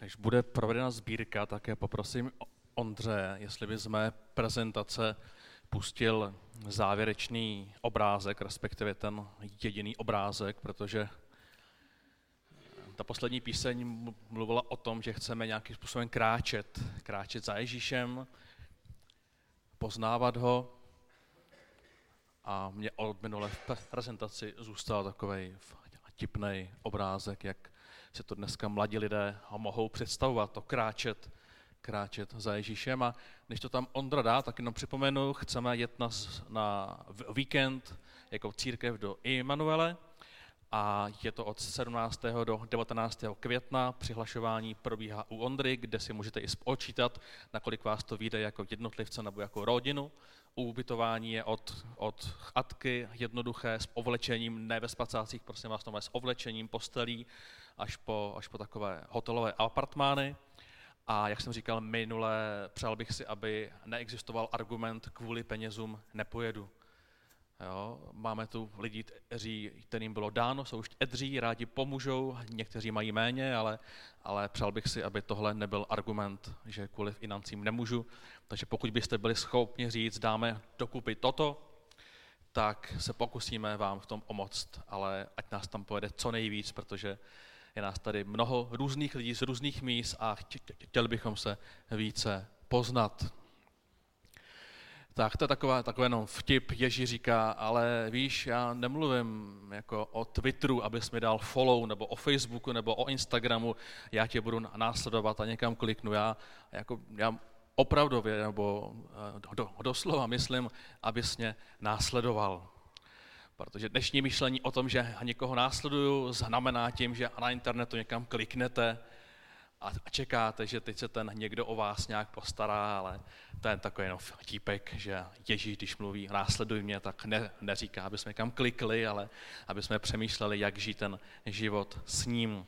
Než bude provedena sbírka, tak já poprosím Ondře, jestli by z mé prezentace pustil závěrečný obrázek, respektive ten jediný obrázek, protože ta poslední píseň mluvila o tom, že chceme nějakým způsobem kráčet, kráčet za Ježíšem, poznávat ho. A mě od minulé v prezentaci zůstal takový vtipný obrázek, jak si to dneska mladí lidé ho mohou představovat, to kráčet, kráčet za Ježíšem. A než to tam Ondra dá, tak jenom připomenu, chceme jet na, na víkend jako církev do Immanuele a je to od 17. do 19. května. Přihlašování probíhá u Ondry, kde si můžete i spočítat, nakolik vás to vyjde jako jednotlivce nebo jako rodinu. Ubytování je od, od chatky jednoduché s ovlečením, ne ve spacácích, prosím vás, s ovlečením postelí až po, až po takové hotelové apartmány. A jak jsem říkal minule, přál bych si, aby neexistoval argument kvůli penězům nepojedu. Jo, máme tu lidi, kteří, kterým bylo dáno, jsou už edří, rádi pomůžou, někteří mají méně, ale, ale přál bych si, aby tohle nebyl argument, že kvůli financím nemůžu. Takže pokud byste byli schopni říct, dáme dokupy toto, tak se pokusíme vám v tom pomoct, ale ať nás tam pojede co nejvíc, protože je nás tady mnoho různých lidí z různých míst a chtěli bychom se více poznat. Tak to je taková, takový jenom vtip, Ježí říká, ale víš, já nemluvím jako o Twitteru, abys mi dal follow, nebo o Facebooku, nebo o Instagramu, já tě budu následovat a někam kliknu. Já, jako, já opravdově, nebo eh, do, doslova myslím, abys mě následoval. Protože dnešní myšlení o tom, že někoho následuju, znamená tím, že na internetu někam kliknete a čekáte, že teď se ten někdo o vás nějak postará, ale to je takový jenom vtípek, že Ježíš, když mluví následuj mě, tak ne, neříká, aby jsme kam klikli, ale aby jsme přemýšleli, jak žít ten život s ním.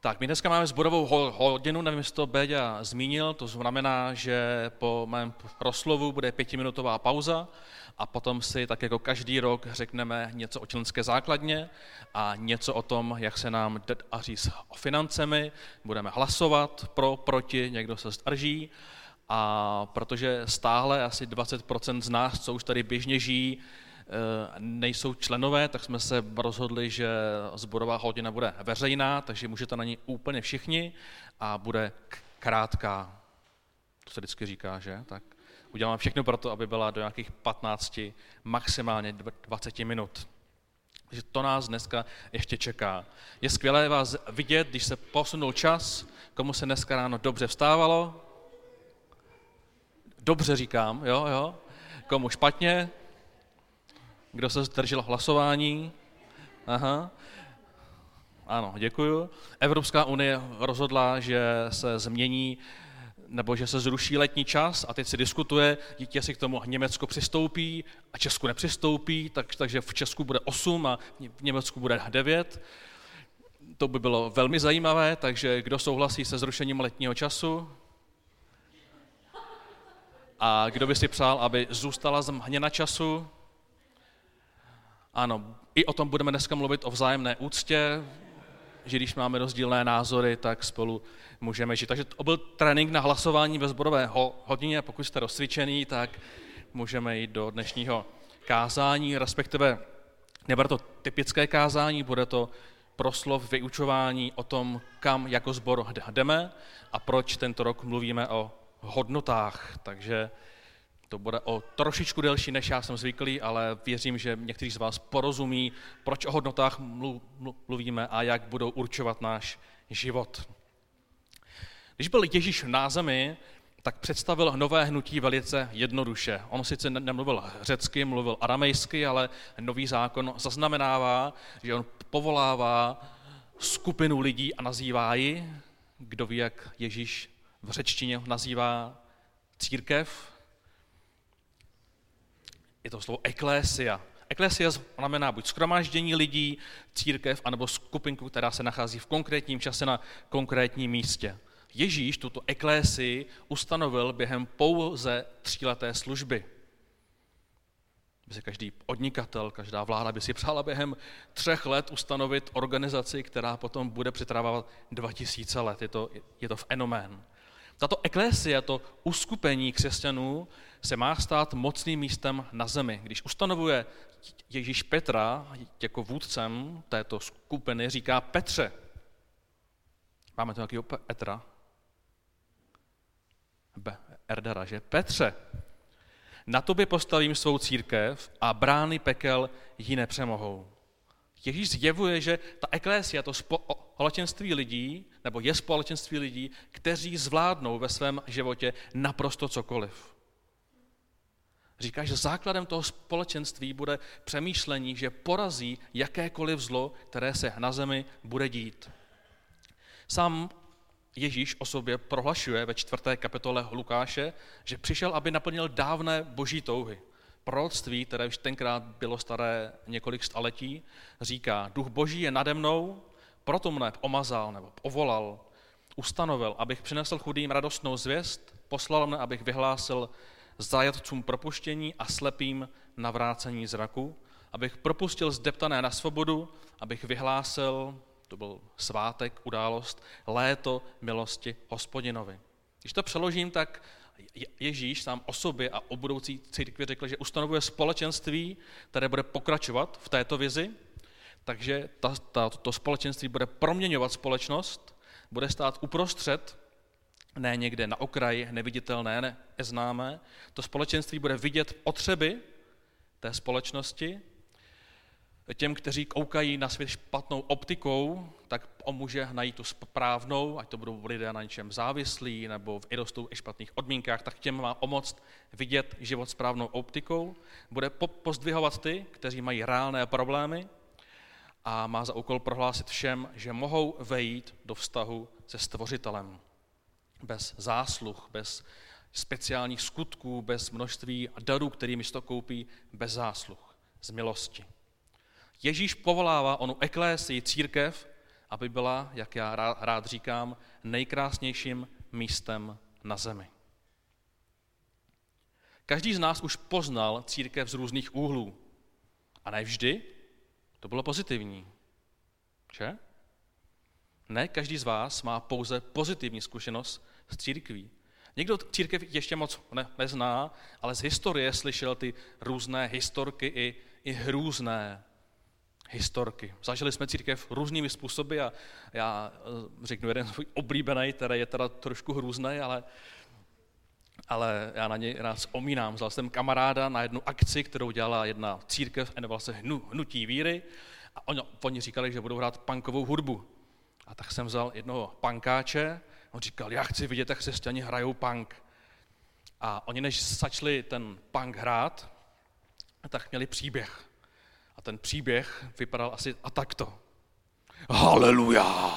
Tak, my dneska máme zborovou hodinu, nevím, jestli to Béďa zmínil, to znamená, že po mém proslovu bude pětiminutová pauza a potom si tak jako každý rok řekneme něco o členské základně a něco o tom, jak se nám daří s financemi, budeme hlasovat pro, proti, někdo se zdrží a protože stále asi 20% z nás, co už tady běžně žijí, Eh, nejsou členové, tak jsme se rozhodli, že zborová hodina bude veřejná, takže můžete na ní úplně všichni a bude krátká. To se vždycky říká, že? Tak uděláme všechno pro to, aby byla do nějakých 15, maximálně 20 minut. Takže to nás dneska ještě čeká. Je skvělé vás vidět, když se posunul čas, komu se dneska ráno dobře vstávalo. Dobře říkám, jo, jo. Komu špatně, kdo se zdržel hlasování? Aha. Ano, děkuju. Evropská unie rozhodla, že se změní nebo že se zruší letní čas a teď se diskutuje, jestli k tomu Německo přistoupí a Česku nepřistoupí, tak, takže v Česku bude 8 a v Německu bude 9. To by bylo velmi zajímavé, takže kdo souhlasí se zrušením letního času? A kdo by si přál, aby zůstala změna času? Ano, i o tom budeme dneska mluvit o vzájemné úctě, že když máme rozdílné názory, tak spolu můžeme žít. Takže to byl trénink na hlasování ve zborové hodině. Pokud jste rozcvičený, tak můžeme jít do dnešního kázání, respektive nebude to typické kázání, bude to proslov vyučování o tom, kam jako zbor jdeme a proč tento rok mluvíme o hodnotách. Takže to bude o trošičku delší, než já jsem zvyklý, ale věřím, že někteří z vás porozumí, proč o hodnotách mluvíme a jak budou určovat náš život. Když byl Ježíš na zemi, tak představil nové hnutí velice jednoduše. On sice nemluvil řecky, mluvil aramejsky, ale nový zákon zaznamenává, že on povolává skupinu lidí a nazývá ji, kdo ví, jak Ježíš v řečtině nazývá církev, je to slovo eklésia. Eklésia znamená buď skromáždění lidí, církev, anebo skupinku, která se nachází v konkrétním čase na konkrétním místě. Ježíš tuto eklésii ustanovil během pouze tříleté služby. by si každý podnikatel, každá vláda by si přála během třech let ustanovit organizaci, která potom bude přetrávat 2000 let. Je to, je to fenomén. Tato eklésia, to uskupení křesťanů, se má stát mocným místem na zemi. Když ustanovuje Ježíš Petra jako vůdcem této skupiny, říká Petře. Máme tu nějakého Petra? B, Erdera, že? Petře, na tobě postavím svou církev a brány pekel ji nepřemohou. Ježíš zjevuje, že ta eklésia, to společenství lidí, nebo je společenství lidí, kteří zvládnou ve svém životě naprosto cokoliv. Říká, že základem toho společenství bude přemýšlení, že porazí jakékoliv zlo, které se na zemi bude dít. Sám Ježíš o sobě prohlašuje ve čtvrté kapitole Lukáše, že přišel, aby naplnil dávné boží touhy. Proroctví, které už tenkrát bylo staré několik staletí, říká, duch boží je nade mnou, proto mne omazal nebo povolal, ustanovil, abych přinesl chudým radostnou zvěst, poslal mne, abych vyhlásil zajatcům propuštění a slepým navrácení zraku, abych propustil zdeptané na svobodu, abych vyhlásil to byl svátek, událost, léto milosti hospodinovi. Když to přeložím, tak Ježíš sám o sobě a o budoucí církvi řekl, že ustanovuje společenství, které bude pokračovat v této vizi, takže ta, ta, to společenství bude proměňovat společnost, bude stát uprostřed, ne někde na okraji, neviditelné, neznámé. To společenství bude vidět potřeby té společnosti těm, kteří koukají na svět špatnou optikou, tak pomůže najít tu správnou, ať to budou lidé na něčem závislí nebo v irostou i špatných odmínkách, tak těm má pomoct vidět život správnou optikou. Bude pozdvihovat ty, kteří mají reálné problémy a má za úkol prohlásit všem, že mohou vejít do vztahu se stvořitelem. Bez zásluh, bez speciálních skutků, bez množství darů, kterými to koupí, bez zásluh, z milosti. Ježíš povolává onu eklésii, církev, aby byla, jak já rád říkám, nejkrásnějším místem na zemi. Každý z nás už poznal církev z různých úhlů. A ne vždy to bylo pozitivní. Že? Ne každý z vás má pouze pozitivní zkušenost s církví. Někdo církev ještě moc ne, nezná, ale z historie slyšel ty různé historky i, i hrůzné historky. Zažili jsme církev různými způsoby a já eh, řeknu jeden svůj oblíbený, který je teda trošku hrůzný, ale, ale já na něj rád vzpomínám. Vzal jsem kamaráda na jednu akci, kterou dělala jedna církev, jmenovala se hnu, Hnutí víry a oni, oni říkali, že budou hrát punkovou hudbu. A tak jsem vzal jednoho pankáče, on říkal, já chci vidět, jak křesťani hrajou punk. A oni než začali ten punk hrát, tak měli příběh. A ten příběh vypadal asi a takto. Haleluja!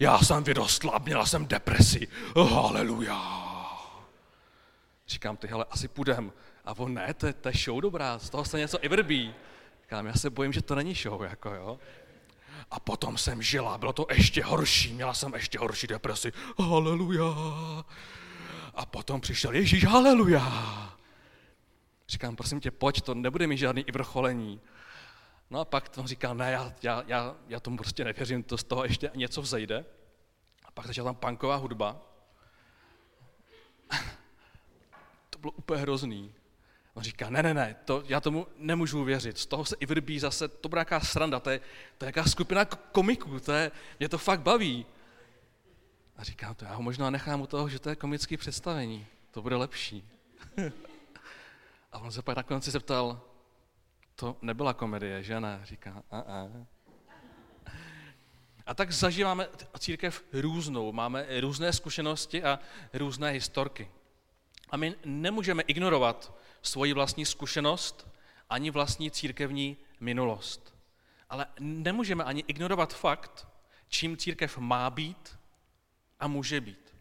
Já jsem vyrostla, měla jsem depresi. Haleluja! Říkám, ty hele, asi půjdem. A on, ne, to je, to je show dobrá, z toho se něco i vrbí. Říkám, já se bojím, že to není show, jako jo. A potom jsem žila, bylo to ještě horší, měla jsem ještě horší depresi. Haleluja! A potom přišel Ježíš, haleluja! Říkám, prosím tě, pojď, to nebude mít žádný i vrcholení. No a pak on říkal, ne, já, já, já, já tomu prostě nevěřím, to z toho ještě něco vzejde. A pak začala tam punková hudba. To bylo úplně hrozný. On říká, ne, ne, ne, to, já tomu nemůžu věřit, z toho se i vrbí zase, to bude nějaká sranda, to je, to je jaká skupina komiků, to je, mě to fakt baví. A říkám, to já ho možná nechám u toho, že to je komické představení, to bude lepší. A on se pak na konci zeptal, to nebyla komedie, že ne? Říká, a, a. A tak zažíváme církev různou, máme různé zkušenosti a různé historky. A my nemůžeme ignorovat svoji vlastní zkušenost ani vlastní církevní minulost. Ale nemůžeme ani ignorovat fakt, čím církev má být a může být.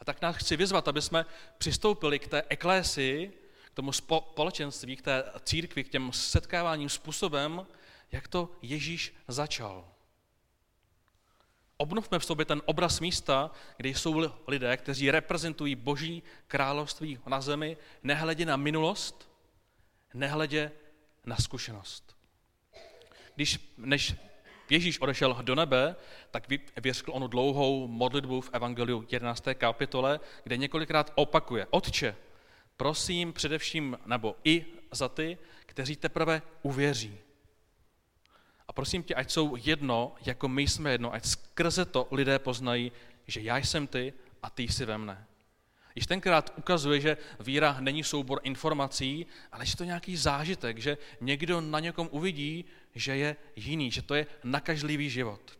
A tak nás chci vyzvat, aby jsme přistoupili k té eklésii, k tomu společenství, k té církvi, k těm setkáváním způsobem, jak to Ježíš začal. Obnovme v sobě ten obraz místa, kde jsou lidé, kteří reprezentují boží království na zemi, nehledě na minulost, nehledě na zkušenost. Když, než Ježíš odešel do nebe, tak vyřkl onu dlouhou modlitbu v Evangeliu 11. kapitole, kde několikrát opakuje, Otče, prosím především, nebo i za ty, kteří teprve uvěří. A prosím tě, ať jsou jedno, jako my jsme jedno, ať skrze to lidé poznají, že já jsem ty a ty jsi ve mne. Již tenkrát ukazuje, že víra není soubor informací, ale že to nějaký zážitek, že někdo na někom uvidí, že je jiný, že to je nakažlivý život.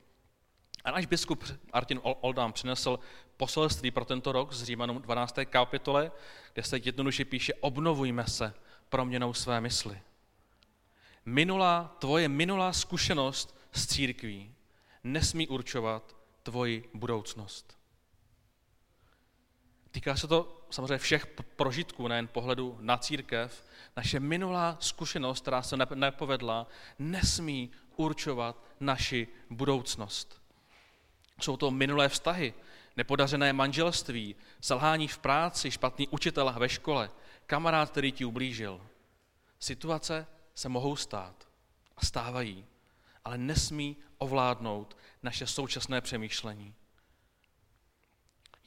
A náš biskup Martin Oldám přinesl poselství pro tento rok z Římanům 12. kapitole, kde se jednoduše píše obnovujme se proměnou své mysli. Minulá, tvoje minulá zkušenost s církví nesmí určovat tvoji budoucnost. Týká se to samozřejmě všech prožitků, nejen pohledu na církev. Naše minulá zkušenost, která se nepovedla, nesmí určovat naši budoucnost. Jsou to minulé vztahy, nepodařené manželství, selhání v práci, špatný učitel ve škole, kamarád, který ti ublížil. Situace se mohou stát a stávají, ale nesmí ovládnout naše současné přemýšlení.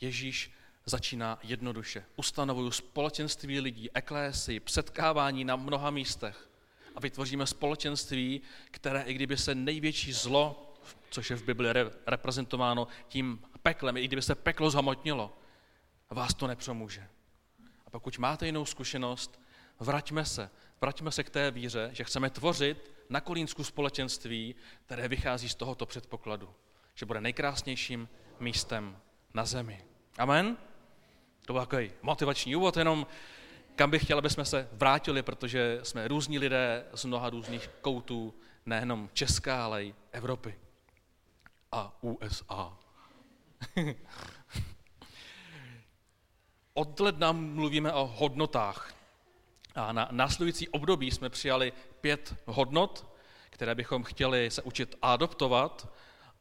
Ježíš začíná jednoduše. Ustanovuju společenství lidí, eklésy, předkávání na mnoha místech a vytvoříme společenství, které i kdyby se největší zlo, což je v Bibli reprezentováno tím peklem, i kdyby se peklo zhamotnilo, vás to nepřemůže. A pokud máte jinou zkušenost, vraťme se. Vraťme se k té víře, že chceme tvořit na Kolínsku společenství, které vychází z tohoto předpokladu, že bude nejkrásnějším místem na zemi. Amen? To byl takový motivační úvod, jenom kam bych chtěl, aby jsme se vrátili, protože jsme různí lidé z mnoha různých koutů, nejenom Česká, ale i Evropy a USA. Od ledna mluvíme o hodnotách. A na následující období jsme přijali pět hodnot, které bychom chtěli se učit adoptovat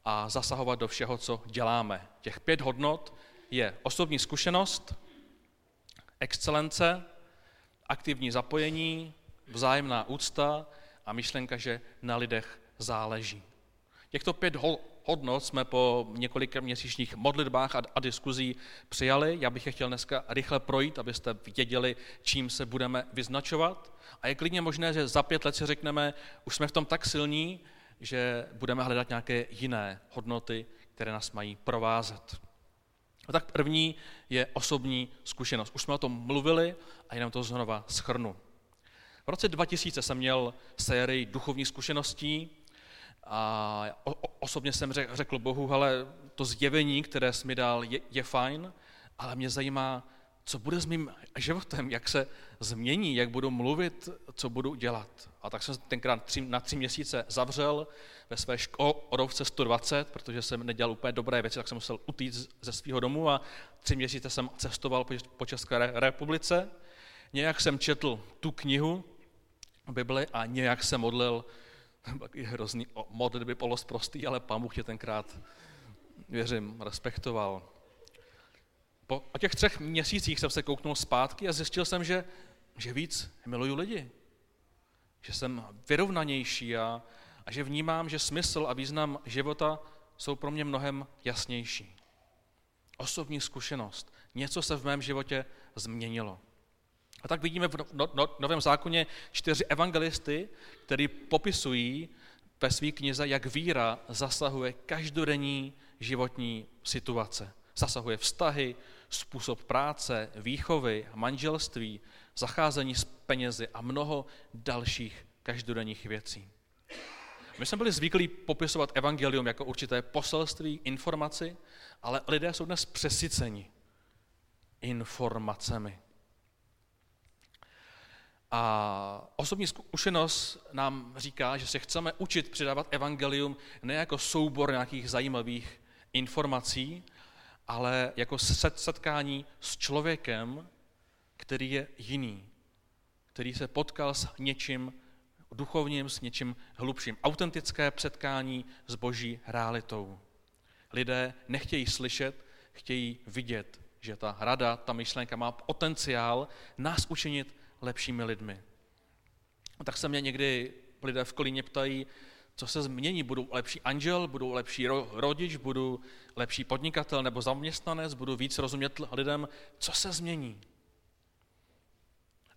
a zasahovat do všeho, co děláme. Těch pět hodnot je osobní zkušenost, excelence, aktivní zapojení, vzájemná úcta a myšlenka, že na lidech záleží. Těchto pět hodnot jsme po několika měsíčních modlitbách a, a diskuzí přijali. Já bych je chtěl dneska rychle projít, abyste věděli, čím se budeme vyznačovat. A je klidně možné, že za pět let si řekneme, už jsme v tom tak silní, že budeme hledat nějaké jiné hodnoty, které nás mají provázet. A tak první je osobní zkušenost. Už jsme o tom mluvili a jenom to znova schrnu. V roce 2000 jsem měl sérii duchovních zkušeností a osobně jsem řekl Bohu, ale to zjevení, které jsi mi dal, je, je fajn, ale mě zajímá, co bude s mým životem, jak se změní, jak budu mluvit, co budu dělat. A tak jsem tenkrát tři, na tři měsíce zavřel ve své škodovce 120, protože jsem nedělal úplně dobré věci, tak jsem musel utít ze svého domu a tři měsíce jsem cestoval po České republice. Nějak jsem četl tu knihu Bibli a nějak jsem modlil, je hrozný modlitby polosprostý, ale pán Bůh je tenkrát, věřím, respektoval. Po těch třech měsících jsem se kouknul zpátky a zjistil jsem, že, že víc miluju lidi. Že jsem vyrovnanější a, a že vnímám, že smysl a význam života jsou pro mě mnohem jasnější. Osobní zkušenost. Něco se v mém životě změnilo. A tak vidíme v no, no, Novém zákoně čtyři evangelisty, který popisují ve své knize, jak víra zasahuje každodenní životní situace. Zasahuje vztahy, způsob práce, výchovy, manželství, zacházení s penězi a mnoho dalších každodenních věcí. My jsme byli zvyklí popisovat evangelium jako určité poselství, informaci, ale lidé jsou dnes přesyceni informacemi. A osobní zkušenost nám říká, že se chceme učit předávat evangelium ne jako soubor nějakých zajímavých informací, ale jako setkání s člověkem, který je jiný, který se potkal s něčím duchovním, s něčím hlubším. Autentické předkání s boží realitou. Lidé nechtějí slyšet, chtějí vidět, že ta rada, ta myšlenka má potenciál nás učinit lepšími lidmi. tak se mě někdy lidé v Kolíně ptají, co se změní, budu lepší anžel, budu lepší rodič, budu lepší podnikatel nebo zaměstnanec, budu víc rozumět lidem, co se změní.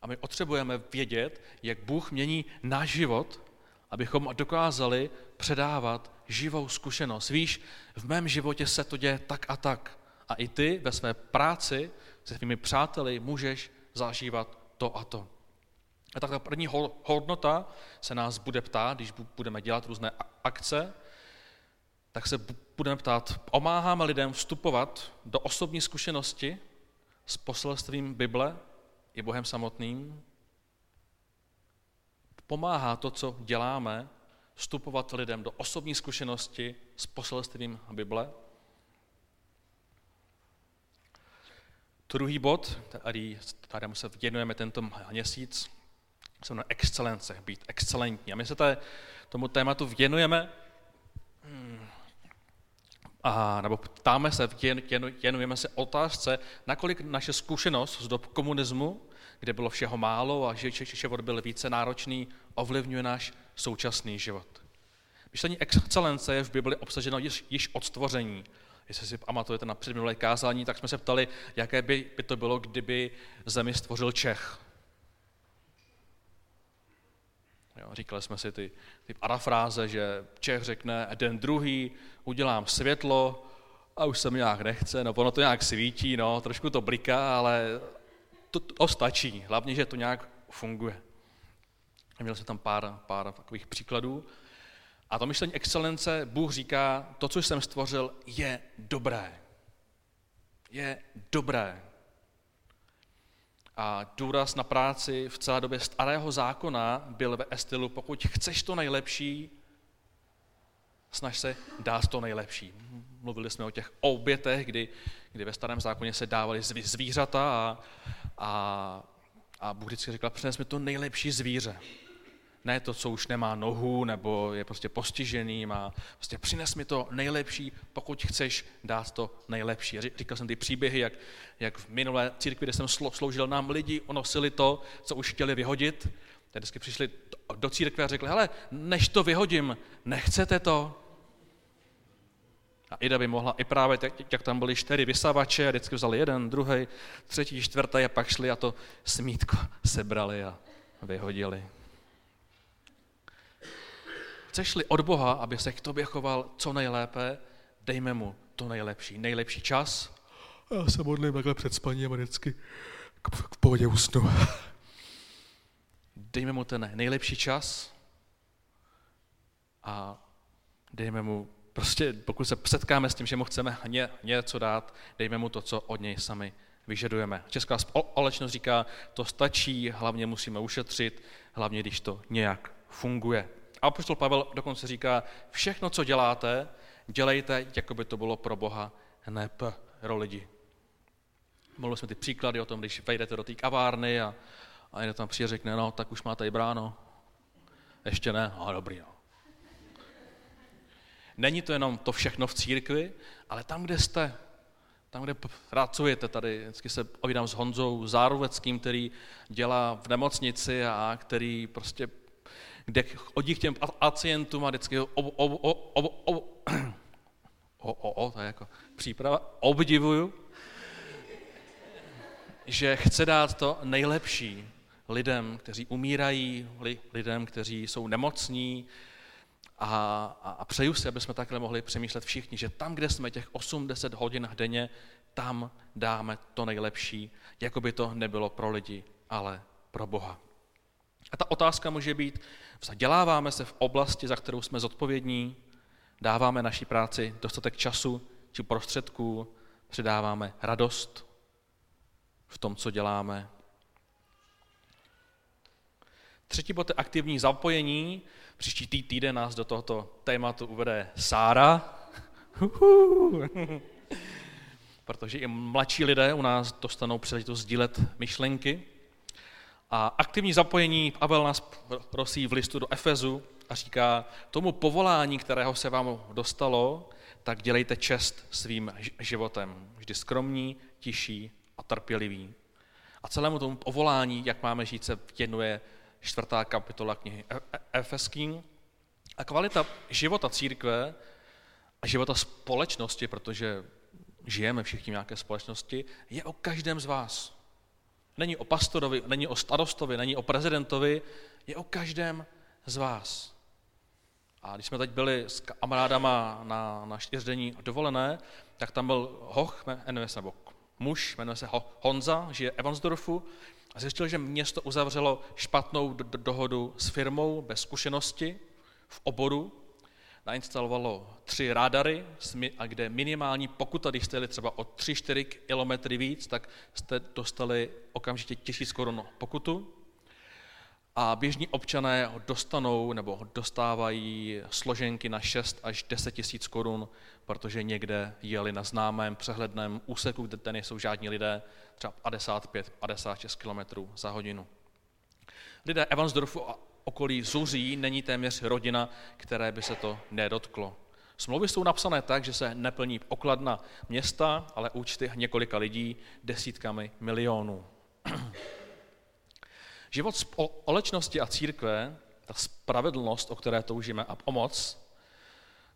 A my potřebujeme vědět, jak Bůh mění náš život, abychom dokázali předávat živou zkušenost. Víš, v mém životě se to děje tak a tak. A i ty ve své práci se svými přáteli můžeš zažívat to a to. A tak ta první hodnota se nás bude ptát, když budeme dělat různé akce, tak se budeme ptát, pomáháme lidem vstupovat do osobní zkušenosti s poselstvím Bible i Bohem samotným? Pomáhá to, co děláme, vstupovat lidem do osobní zkušenosti s poselstvím Bible? Druhý bod, který, kterému se věnujeme tento měsíc, se na excelence, být excelentní. A my se té, tomu tématu věnujeme, a, nebo ptáme se, věnujeme se otázce, nakolik naše zkušenost z dob komunismu, kde bylo všeho málo a že život byl více náročný, ovlivňuje náš současný život. Myšlení excelence je v Bibli obsaženo již, již od stvoření. Jestli si pamatujete na předminulé kázání, tak jsme se ptali, jaké by, by to bylo, kdyby zemi stvořil Čech. Jo, říkali jsme si ty, ty parafráze, že Čech řekne den druhý, udělám světlo a už se mi nějak nechce, no ono to nějak svítí, no, trošku to bliká, ale to, to stačí, hlavně, že to nějak funguje. Měl jsem tam pár, pár takových příkladů. A to myšlení excelence, Bůh říká, to, co jsem stvořil, je dobré. Je dobré a důraz na práci v celé době starého zákona byl ve stylu, pokud chceš to nejlepší, snaž se dát to nejlepší. Mluvili jsme o těch obětech, kdy, kdy ve starém zákoně se dávaly zvířata a, a, a Bůh vždycky říkal, přines mi to nejlepší zvíře ne to, co už nemá nohu, nebo je prostě postižený, má, prostě přines mi to nejlepší, pokud chceš dát to nejlepší. Říkal jsem ty příběhy, jak, jak v minulé církvi, kde jsem sloužil, nám lidi onosili to, co už chtěli vyhodit. Tak vždycky přišli do církve a řekli, hele, než to vyhodím, nechcete to? A Ida by mohla i právě, jak, tam byly čtyři vysavače, a vždycky vzali jeden, druhý, třetí, čtvrtý a pak šli a to smítko sebrali a vyhodili. Chceš-li od Boha, aby se k tobě choval co nejlépe, dejme mu to nejlepší. Nejlepší čas. Já se modlím takhle před spaním a vždycky k pohodě usnu. Dejme mu ten nejlepší čas a dejme mu, prostě pokud se setkáme s tím, že mu chceme ně, něco dát, dejme mu to, co od něj sami vyžadujeme. Česká společnost říká, to stačí, hlavně musíme ušetřit, hlavně když to nějak funguje. A apoštol Pavel dokonce říká, všechno, co děláte, dělejte, jako by to bylo pro Boha, ne pro lidi. Mluvili jsme ty příklady o tom, když vejdete do té kavárny a, a jen tam přijde řekne, no, tak už máte i bráno. Ještě ne? No, dobrý, no. Není to jenom to všechno v církvi, ale tam, kde jste, tam, kde pracujete, tady vždycky se ovídám s Honzou Zároveckým, který dělá v nemocnici a který prostě kde chodí k těm pacientům a vždycky o, o, o, to je jako příprava, obdivuju, že chce dát to nejlepší lidem, kteří umírají, lidem, kteří jsou nemocní, a, a, a přeju si, aby jsme takhle mohli přemýšlet všichni, že tam, kde jsme těch 8-10 hodin denně, tam dáme to nejlepší, jako by to nebylo pro lidi, ale pro Boha. A ta otázka může být, Zaděláváme se v oblasti, za kterou jsme zodpovědní, dáváme naší práci dostatek času či prostředků, přidáváme radost v tom, co děláme. Třetí bod je aktivní zapojení. Příští tý týden nás do tohoto tématu uvede Sára. Protože i mladší lidé u nás dostanou příležitost sdílet myšlenky. A aktivní zapojení Pavel nás prosí v listu do Efezu a říká, tomu povolání, kterého se vám dostalo, tak dělejte čest svým životem. Vždy skromní, tiší a trpělivý. A celému tomu povolání, jak máme žít, se věnuje čtvrtá kapitola knihy E- E- Efeským. A kvalita života církve a života společnosti, protože žijeme všichni v nějaké společnosti, je o každém z vás. Není o pastorovi, není o starostovi, není o prezidentovi, je o každém z vás. A když jsme teď byli s kamarádama na, na čtyřdenní dovolené, tak tam byl hoch, jmenuje se, nebo muž, jmenuje se Honza, žije Evansdorfu a zjistil, že město uzavřelo špatnou dohodu s firmou bez zkušenosti v oboru, nainstalovalo tři radary, a kde minimální pokuta, když jste jeli třeba o 3-4 kilometry víc, tak jste dostali okamžitě tisíc korun pokutu. A běžní občané dostanou nebo dostávají složenky na 6 až 10 tisíc korun, protože někde jeli na známém přehledném úseku, kde nejsou žádní lidé, třeba 55-56 km za hodinu. Lidé Evansdorfu a okolí zuří, není téměř rodina, které by se to nedotklo. Smlouvy jsou napsané tak, že se neplní okladna města, ale účty několika lidí desítkami milionů. Život společnosti a církve, ta spravedlnost, o které toužíme, a pomoc,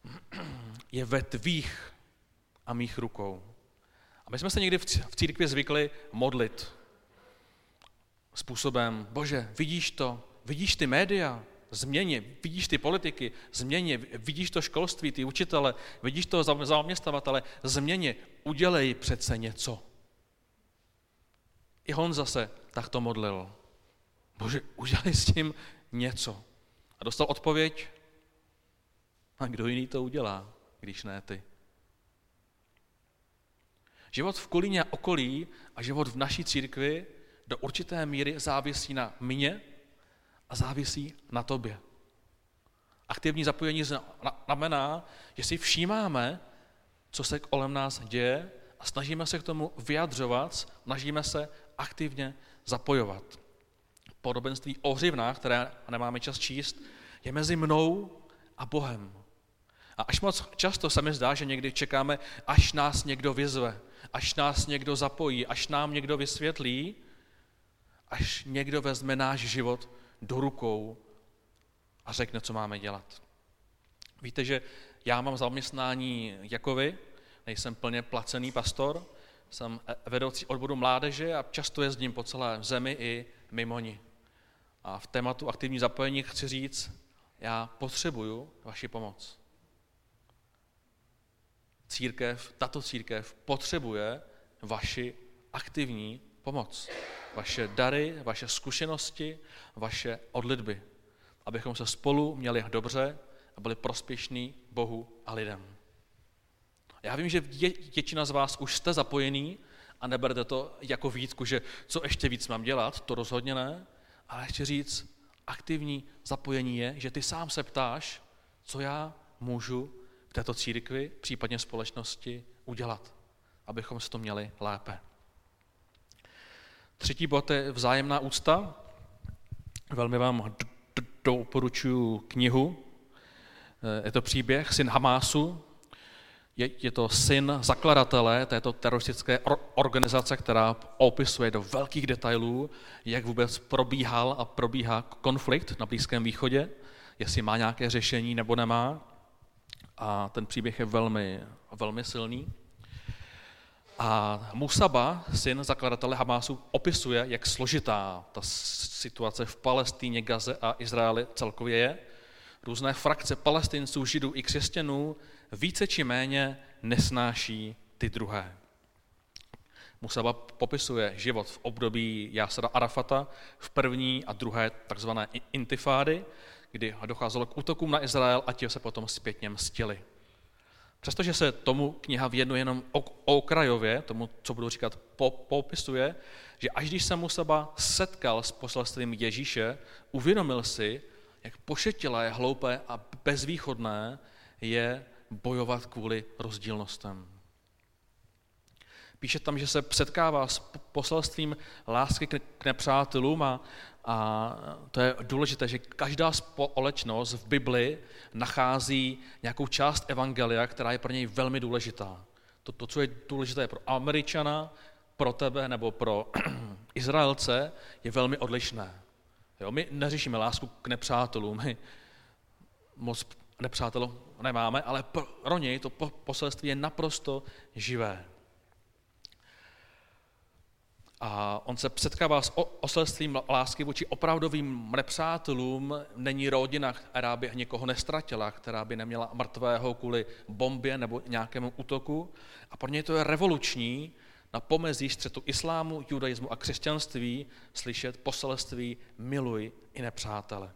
je ve tvých a mých rukou. A my jsme se někdy v církvi zvykli modlit způsobem, bože, vidíš to, vidíš ty média, změně, vidíš ty politiky, změně, vidíš to školství, ty učitele, vidíš to zaměstnavatele, změně, udělej přece něco. I on zase takto modlil. Bože, udělej s tím něco. A dostal odpověď, a kdo jiný to udělá, když ne ty. Život v Kolíně a okolí a život v naší církvi do určité míry závisí na mě a závisí na tobě. Aktivní zapojení znamená, že si všímáme, co se kolem nás děje a snažíme se k tomu vyjadřovat, snažíme se aktivně zapojovat. Podobenství o hřivnách, které nemáme čas číst, je mezi mnou a Bohem. A až moc často se mi zdá, že někdy čekáme, až nás někdo vyzve, až nás někdo zapojí, až nám někdo vysvětlí, až někdo vezme náš život do rukou a řekne, co máme dělat. Víte, že já mám zaměstnání jako vy, nejsem plně placený pastor, jsem vedoucí odboru mládeže a často jezdím po celé zemi i mimo ní. A v tématu aktivní zapojení chci říct, já potřebuju vaši pomoc. Církev, tato církev potřebuje vaši aktivní pomoc vaše dary, vaše zkušenosti, vaše odlitby, abychom se spolu měli dobře a byli prospěšní Bohu a lidem. Já vím, že většina z vás už jste zapojený a neberte to jako výtku, že co ještě víc mám dělat, to rozhodně ne, ale chci říct, aktivní zapojení je, že ty sám se ptáš, co já můžu v této církvi, případně společnosti udělat, abychom se to měli lépe. Třetí bod je vzájemná úcta. Velmi vám doporučuji knihu. Eh, je to příběh syn Hamásu. Je, je to syn zakladatele této teroristické organizace, která opisuje do velkých detailů, jak vůbec probíhal a probíhá konflikt na Blízkém východě, jestli má nějaké řešení nebo nemá. A ten příběh je velmi, velmi silný. A Musaba, syn zakladatele Hamásu, opisuje, jak složitá ta situace v Palestíně, Gaze a Izraeli celkově je. Různé frakce palestinců, židů i křesťanů více či méně nesnáší ty druhé. Musaba popisuje život v období Jásada Arafata v první a druhé takzvané intifády, kdy docházelo k útokům na Izrael a ti se potom zpětně mstili. Přestože se tomu kniha věnuje jenom okrajově, tomu, co budu říkat, popisuje, že až když se mu seba setkal s poselstvím Ježíše, uvědomil si, jak pošetilé, hloupé a bezvýchodné je bojovat kvůli rozdílnostem. Píše tam, že se setkává s poselstvím lásky k nepřátelům a, a to je důležité, že každá společnost v Bibli nachází nějakou část evangelia, která je pro něj velmi důležitá. To, to co je důležité pro Američana, pro tebe nebo pro Izraelce, je velmi odlišné. Jo, my neřešíme lásku k nepřátelům, my moc nepřátel nemáme, ale pro něj to poselství je naprosto živé. A on se setkává s oselstvím lásky vůči opravdovým nepřátelům. Není rodina, která by někoho nestratila, která by neměla mrtvého kvůli bombě nebo nějakému útoku. A pro něj to je revoluční na pomezí střetu islámu, judaismu a křesťanství slyšet poselství miluj i nepřátele.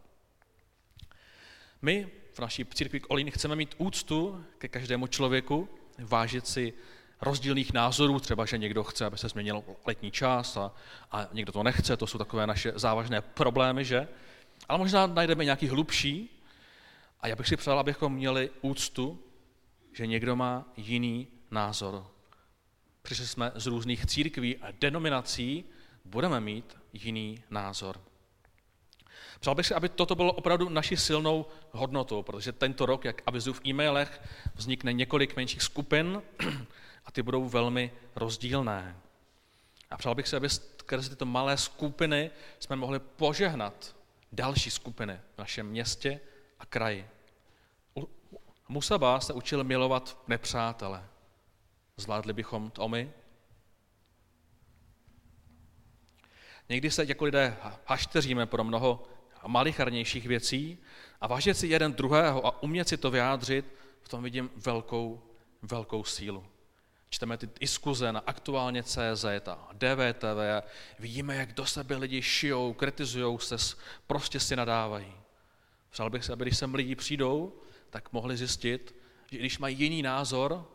My v naší církvi k chceme mít úctu ke každému člověku, vážit si rozdílných názorů, třeba, že někdo chce, aby se změnil letní čas a, a někdo to nechce, to jsou takové naše závažné problémy, že? Ale možná najdeme nějaký hlubší a já bych si přál, abychom měli úctu, že někdo má jiný názor. Přišli jsme z různých církví a denominací, budeme mít jiný názor. Přál bych si, aby toto bylo opravdu naší silnou hodnotou, protože tento rok, jak avizuju v e-mailech, vznikne několik menších skupin a ty budou velmi rozdílné. A přál bych si, aby skrze tyto malé skupiny jsme mohli požehnat další skupiny v našem městě a kraji. Musaba se učil milovat nepřátele. Zvládli bychom to my? Někdy se jako lidé hašteříme pro mnoho malicharnějších věcí a vážit si jeden druhého a umět si to vyjádřit, v tom vidím velkou, velkou sílu. Čteme ty diskuze na aktuálně CZ a DVTV vidíme, jak do sebe lidi šijou, kritizují se, prostě si nadávají. Přál bych se, aby když sem lidi přijdou, tak mohli zjistit, že když mají jiný názor,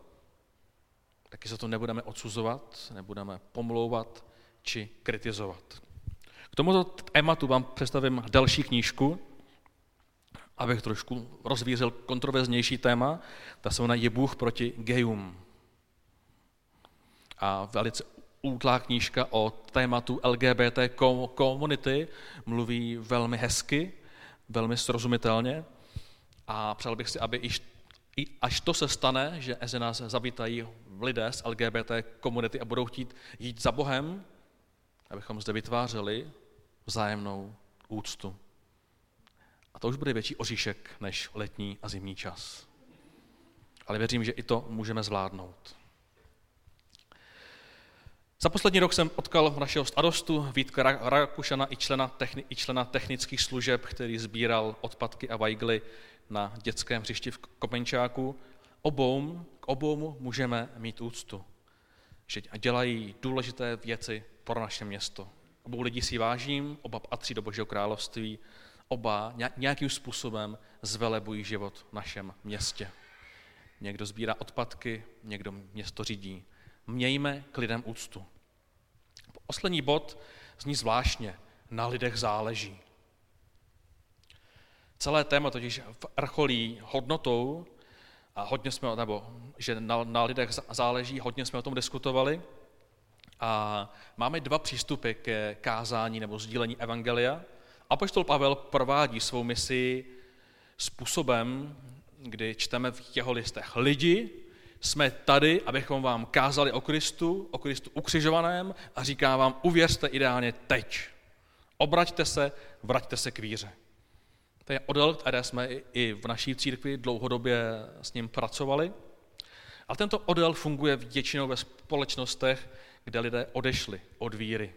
taky za to nebudeme odsuzovat, nebudeme pomlouvat či kritizovat. K tomuto tématu vám představím další knížku, abych trošku rozvířil kontroverznější téma. Ta se jmenuje Je Bůh proti gejům. A velice útlá knížka o tématu LGBT komunity mluví velmi hezky, velmi srozumitelně a přál bych si, aby iž, až to se stane, že mezi nás zavítají lidé z LGBT komunity a budou chtít jít za Bohem, abychom zde vytvářeli vzájemnou úctu. A to už bude větší oříšek než letní a zimní čas. Ale věřím, že i to můžeme zvládnout. Za poslední rok jsem potkal našeho starostu Vítka Rakušana i člena, techni, i člena technických služeb, který sbíral odpadky a vajgly na dětském hřišti v Kopenčáku. Obou, k obou můžeme mít úctu, že dělají důležité věci pro naše město. Obou lidí si vážím, oba patří do Božího království, oba nějakým způsobem zvelebují život v našem městě. Někdo sbírá odpadky, někdo město řídí. Mějme k lidem úctu. Poslední bod zní zvláštně. Na lidech záleží. Celé téma totiž vrcholí hodnotou a hodně jsme, nebo že na, na lidech záleží, hodně jsme o tom diskutovali. A máme dva přístupy ke kázání nebo sdílení evangelia. Apoštol Pavel provádí svou misi způsobem, kdy čteme v jeho listech lidi, jsme tady, abychom vám kázali o Kristu, o Kristu ukřižovaném a říká vám, uvěřte ideálně teď. Obraťte se, vraťte se k víře. To je odel, které jsme i v naší církvi dlouhodobě s ním pracovali. A tento odel funguje většinou ve společnostech, kde lidé odešli od víry.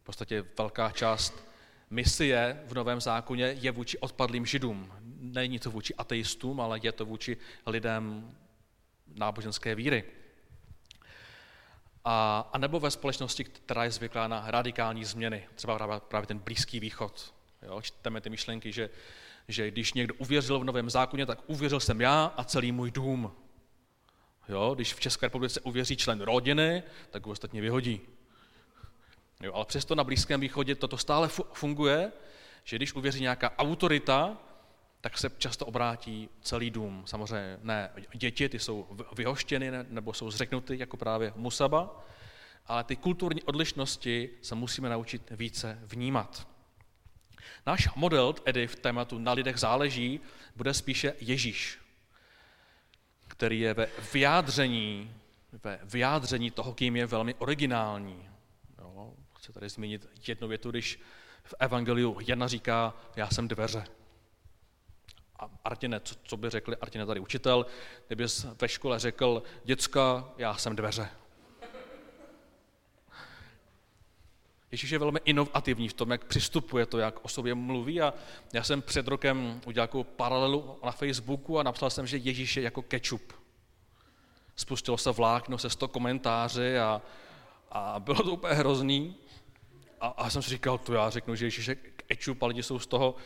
V podstatě velká část misie v Novém zákoně je vůči odpadlým židům. Není to vůči ateistům, ale je to vůči lidem náboženské víry. A, a nebo ve společnosti, která je zvyklá na radikální změny, třeba právě, právě ten Blízký východ. Jo, čteme ty myšlenky, že, že když někdo uvěřil v Novém zákoně, tak uvěřil jsem já a celý můj dům. Jo, když v České republice uvěří člen rodiny, tak ho ostatně vyhodí. Jo, ale přesto na Blízkém východě toto stále funguje, že když uvěří nějaká autorita, tak se často obrátí celý dům. Samozřejmě ne děti, ty jsou vyhoštěny nebo jsou zřeknuty, jako právě Musaba, ale ty kulturní odlišnosti se musíme naučit více vnímat. Náš model, tedy v tématu na lidech záleží, bude spíše Ježíš, který je ve vyjádření, ve vyjádření toho, kým je velmi originální. Jo, chci tady zmínit jednu větu, když v Evangeliu Jana říká, já jsem dveře. A Artine, co, co by řekli, Artine tady učitel, kdyby ve škole řekl, děcka, já jsem dveře. Ježíš je velmi inovativní v tom, jak přistupuje to, jak o sobě mluví a já jsem před rokem udělal jako paralelu na Facebooku a napsal jsem, že Ježíš je jako kečup. Spustilo se vlákno se 100 komentáři a, a bylo to úplně hrozný. A, a jsem si říkal, to já řeknu, že Ježíš je kečup a lidi jsou z toho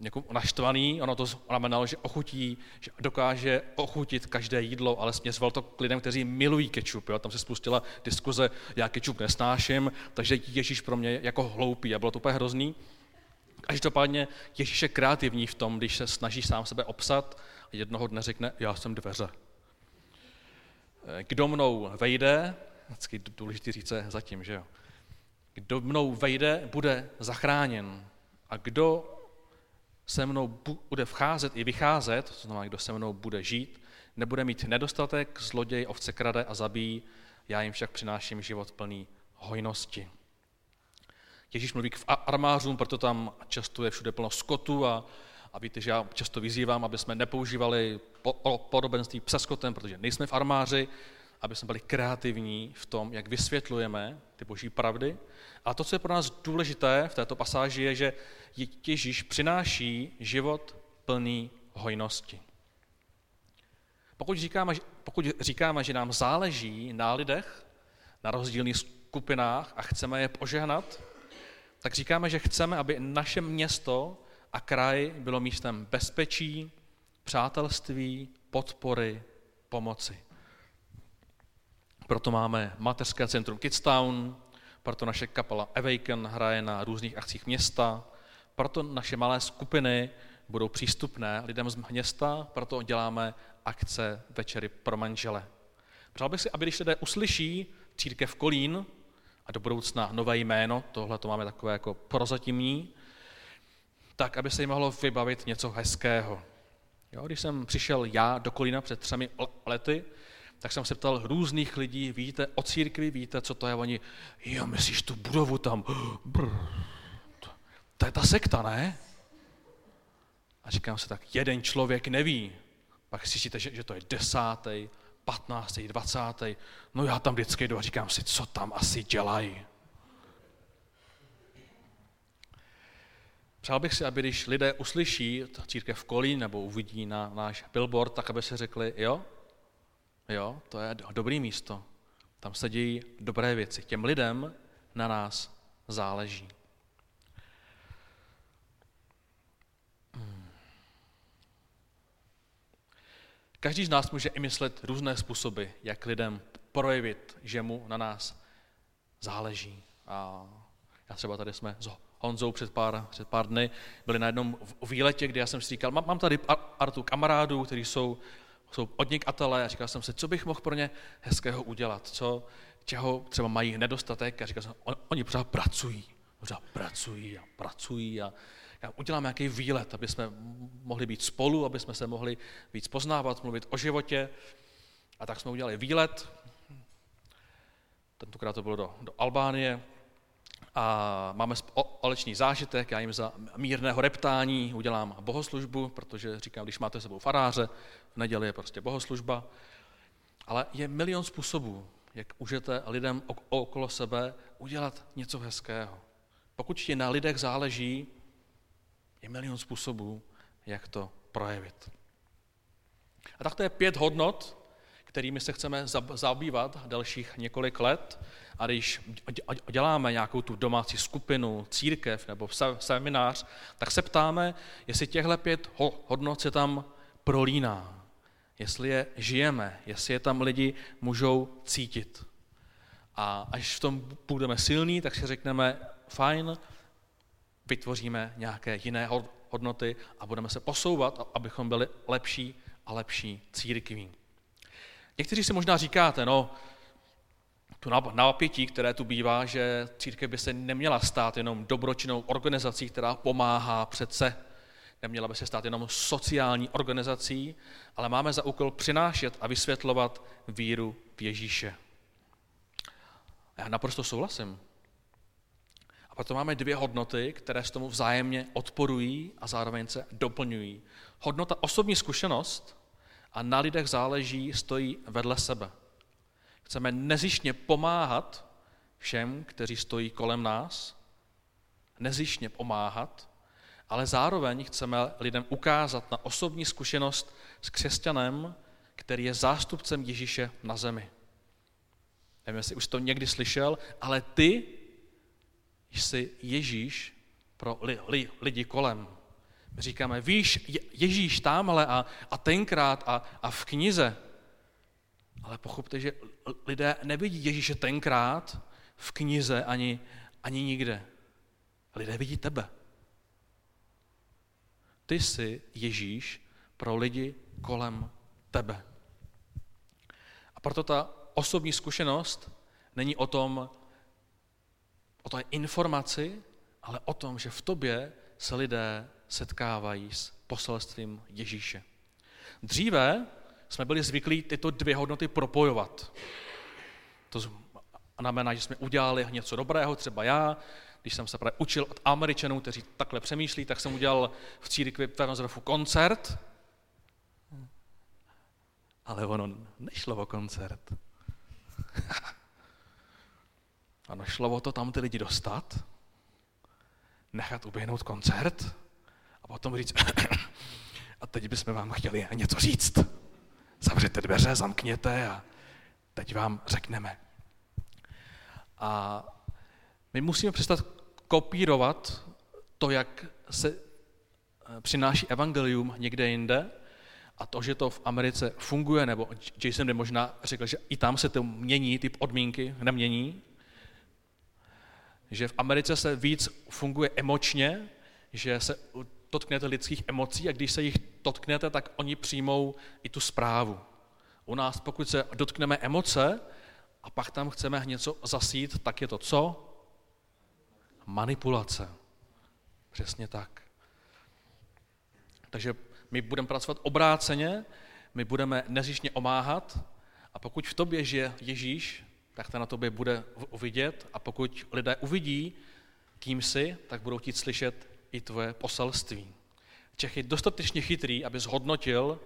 jako naštvaný, ono to znamenalo, že ochutí, že dokáže ochutit každé jídlo, ale směřoval to k lidem, kteří milují kečup. Jo? Tam se spustila diskuze, já kečup nesnáším, takže Ježíš pro mě jako hloupý a bylo to úplně hrozný. Každopádně Ježíš je kreativní v tom, když se snaží sám sebe obsat a jednoho dne řekne, já jsem dveře. Kdo mnou vejde, vždycky důležitý říct zatím, že jo. Kdo mnou vejde, bude zachráněn. A kdo se mnou bude vcházet i vycházet, to znamená, kdo se mnou bude žít, nebude mít nedostatek, zloděj ovce krade a zabíjí, já jim však přináším život plný hojnosti. Ježíš mluví k armářům, proto tam často je všude plno skotu a, a víte, že já často vyzývám, aby jsme nepoužívali po, podobenství přeskotem, protože nejsme v armáři, aby jsme byli kreativní v tom, jak vysvětlujeme ty boží pravdy. A to, co je pro nás důležité v této pasáži, je, že Ježíš přináší život plný hojnosti. Pokud říkáme, pokud říkáme, že nám záleží na lidech, na rozdílných skupinách a chceme je požehnat, tak říkáme, že chceme, aby naše město a kraj bylo místem bezpečí, přátelství, podpory, pomoci. Proto máme mateřské centrum Kidstown, proto naše kapela Awaken hraje na různých akcích města, proto naše malé skupiny budou přístupné lidem z města, proto děláme akce večery pro manžele. Přál bych si, aby když lidé uslyší církev Kolín a do budoucna nové jméno, tohle to máme takové jako prozatímní, tak aby se jim mohlo vybavit něco hezkého. Jo, když jsem přišel já do Kolína před třemi lety, tak jsem se ptal různých lidí, víte o církvi, víte, co to je? Oni, jo, myslíš tu budovu tam? Brr, to, je ta sekta, ne? A říkám se tak, jeden člověk neví. Pak si že, že to je desátý, patnáctý, dvacátý. No já tam vždycky jdu a říkám si, co tam asi dělají. Přál bych si, aby když lidé uslyší církev Kolín nebo uvidí na náš billboard, tak aby se řekli, jo, Jo, to je dobrý místo. Tam se dějí dobré věci. Těm lidem na nás záleží. Každý z nás může i myslet různé způsoby, jak lidem projevit, že mu na nás záleží. A já třeba tady jsme s Honzou před pár, před pár dny byli na jednom výletě, kde já jsem si říkal, mám, mám tady artu kamarádů, kteří jsou jsou podnikatelé a říkal jsem si, co bych mohl pro ně hezkého udělat, co, čeho třeba mají nedostatek. A říkal jsem, on, oni pořád pracují, pořád pracují a pracují a já udělám nějaký výlet, aby jsme mohli být spolu, aby jsme se mohli víc poznávat, mluvit o životě. A tak jsme udělali výlet, tentokrát to bylo do, do Albánie, a máme společný zážitek, já jim za mírného reptání udělám bohoslužbu, protože říkám, když máte sebou faráře, v neděli je prostě bohoslužba, ale je milion způsobů, jak můžete lidem okolo sebe udělat něco hezkého. Pokud ti na lidech záleží, je milion způsobů, jak to projevit. A tak to je pět hodnot, kterými se chceme zabývat dalších několik let. A když děláme nějakou tu domácí skupinu, církev nebo seminář, tak se ptáme, jestli těchto pět hodnot se tam prolíná, jestli je žijeme, jestli je tam lidi můžou cítit. A až v tom budeme silní, tak si řekneme, fajn, vytvoříme nějaké jiné hodnoty a budeme se posouvat, abychom byli lepší a lepší církví. Někteří si možná říkáte, no, tu napětí, které tu bývá, že církev by se neměla stát jenom dobročinnou organizací, která pomáhá přece, neměla by se stát jenom sociální organizací, ale máme za úkol přinášet a vysvětlovat víru v Ježíše. Já naprosto souhlasím. A proto máme dvě hodnoty, které s tomu vzájemně odporují a zároveň se doplňují. Hodnota osobní zkušenost a na lidech záleží, stojí vedle sebe. Chceme nezišně pomáhat všem, kteří stojí kolem nás, nezišně pomáhat, ale zároveň chceme lidem ukázat na osobní zkušenost s křesťanem, který je zástupcem Ježíše na zemi. Nevím, jestli už to někdy slyšel, ale ty jsi Ježíš pro li, li, lidi kolem. Říkáme, víš, Ježíš tamhle a, a tenkrát a, a v knize. Ale pochopte, že lidé nevidí Ježíše tenkrát v knize ani, ani nikde. Lidé vidí tebe. Ty jsi Ježíš pro lidi kolem tebe. A proto ta osobní zkušenost není o tom, o té informaci, ale o tom, že v tobě se lidé setkávají s poselstvím Ježíše. Dříve jsme byli zvyklí tyto dvě hodnoty propojovat. To znamená, že jsme udělali něco dobrého, třeba já, když jsem se právě učil od Američanů, kteří takhle přemýšlí, tak jsem udělal v církvi Wernsdorfu koncert. Ale ono nešlo o koncert. ano, šlo o to tam ty lidi dostat, nechat uběhnout koncert potom říct, a teď bychom vám chtěli něco říct. Zavřete dveře, zamkněte a teď vám řekneme. A my musíme přestat kopírovat to, jak se eh, přináší evangelium někde jinde a to, že to v Americe funguje, nebo Jason by možná řekl, že i tam se to mění, ty podmínky nemění, že v Americe se víc funguje emočně, že se dotknete lidských emocí a když se jich dotknete, tak oni přijmou i tu zprávu. U nás, pokud se dotkneme emoce a pak tam chceme něco zasít, tak je to co? Manipulace. Přesně tak. Takže my budeme pracovat obráceně, my budeme nezišně omáhat a pokud v tobě žije Ježíš, tak to na tobě bude vidět a pokud lidé uvidí, kým jsi, tak budou chtít slyšet i tvoje poselství. Čech je dostatečně chytrý, aby zhodnotil,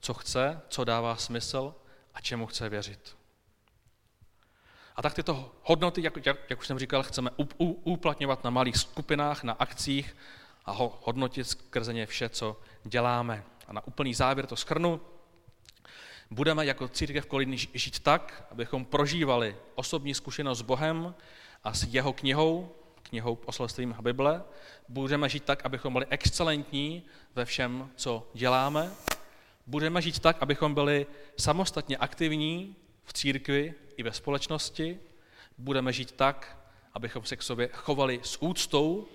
co chce, co dává smysl a čemu chce věřit. A tak tyto hodnoty, jak, jak, jak už jsem říkal, chceme uplatňovat na malých skupinách, na akcích a ho, hodnotit skrze ně vše, co děláme. A na úplný závěr to schrnu. Budeme jako církev Kolíny žít tak, abychom prožívali osobní zkušenost s Bohem a s jeho knihou, knihou poselstvím Bible. Budeme žít tak, abychom byli excelentní ve všem, co děláme. Budeme žít tak, abychom byli samostatně aktivní v církvi i ve společnosti. Budeme žít tak, abychom se k sobě chovali s úctou,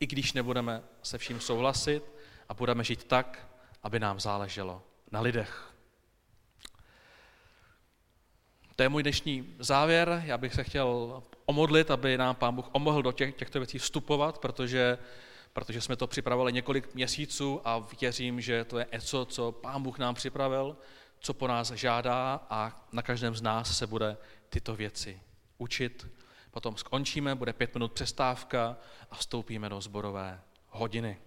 i když nebudeme se vším souhlasit, a budeme žít tak, aby nám záleželo na lidech. To je můj dnešní závěr. Já bych se chtěl omodlit, aby nám Pán Bůh omohl do těch, těchto věcí vstupovat, protože, protože jsme to připravili několik měsíců a věřím, že to je něco, co Pán Bůh nám připravil, co po nás žádá a na každém z nás se bude tyto věci učit. Potom skončíme, bude pět minut přestávka a vstoupíme do zborové hodiny.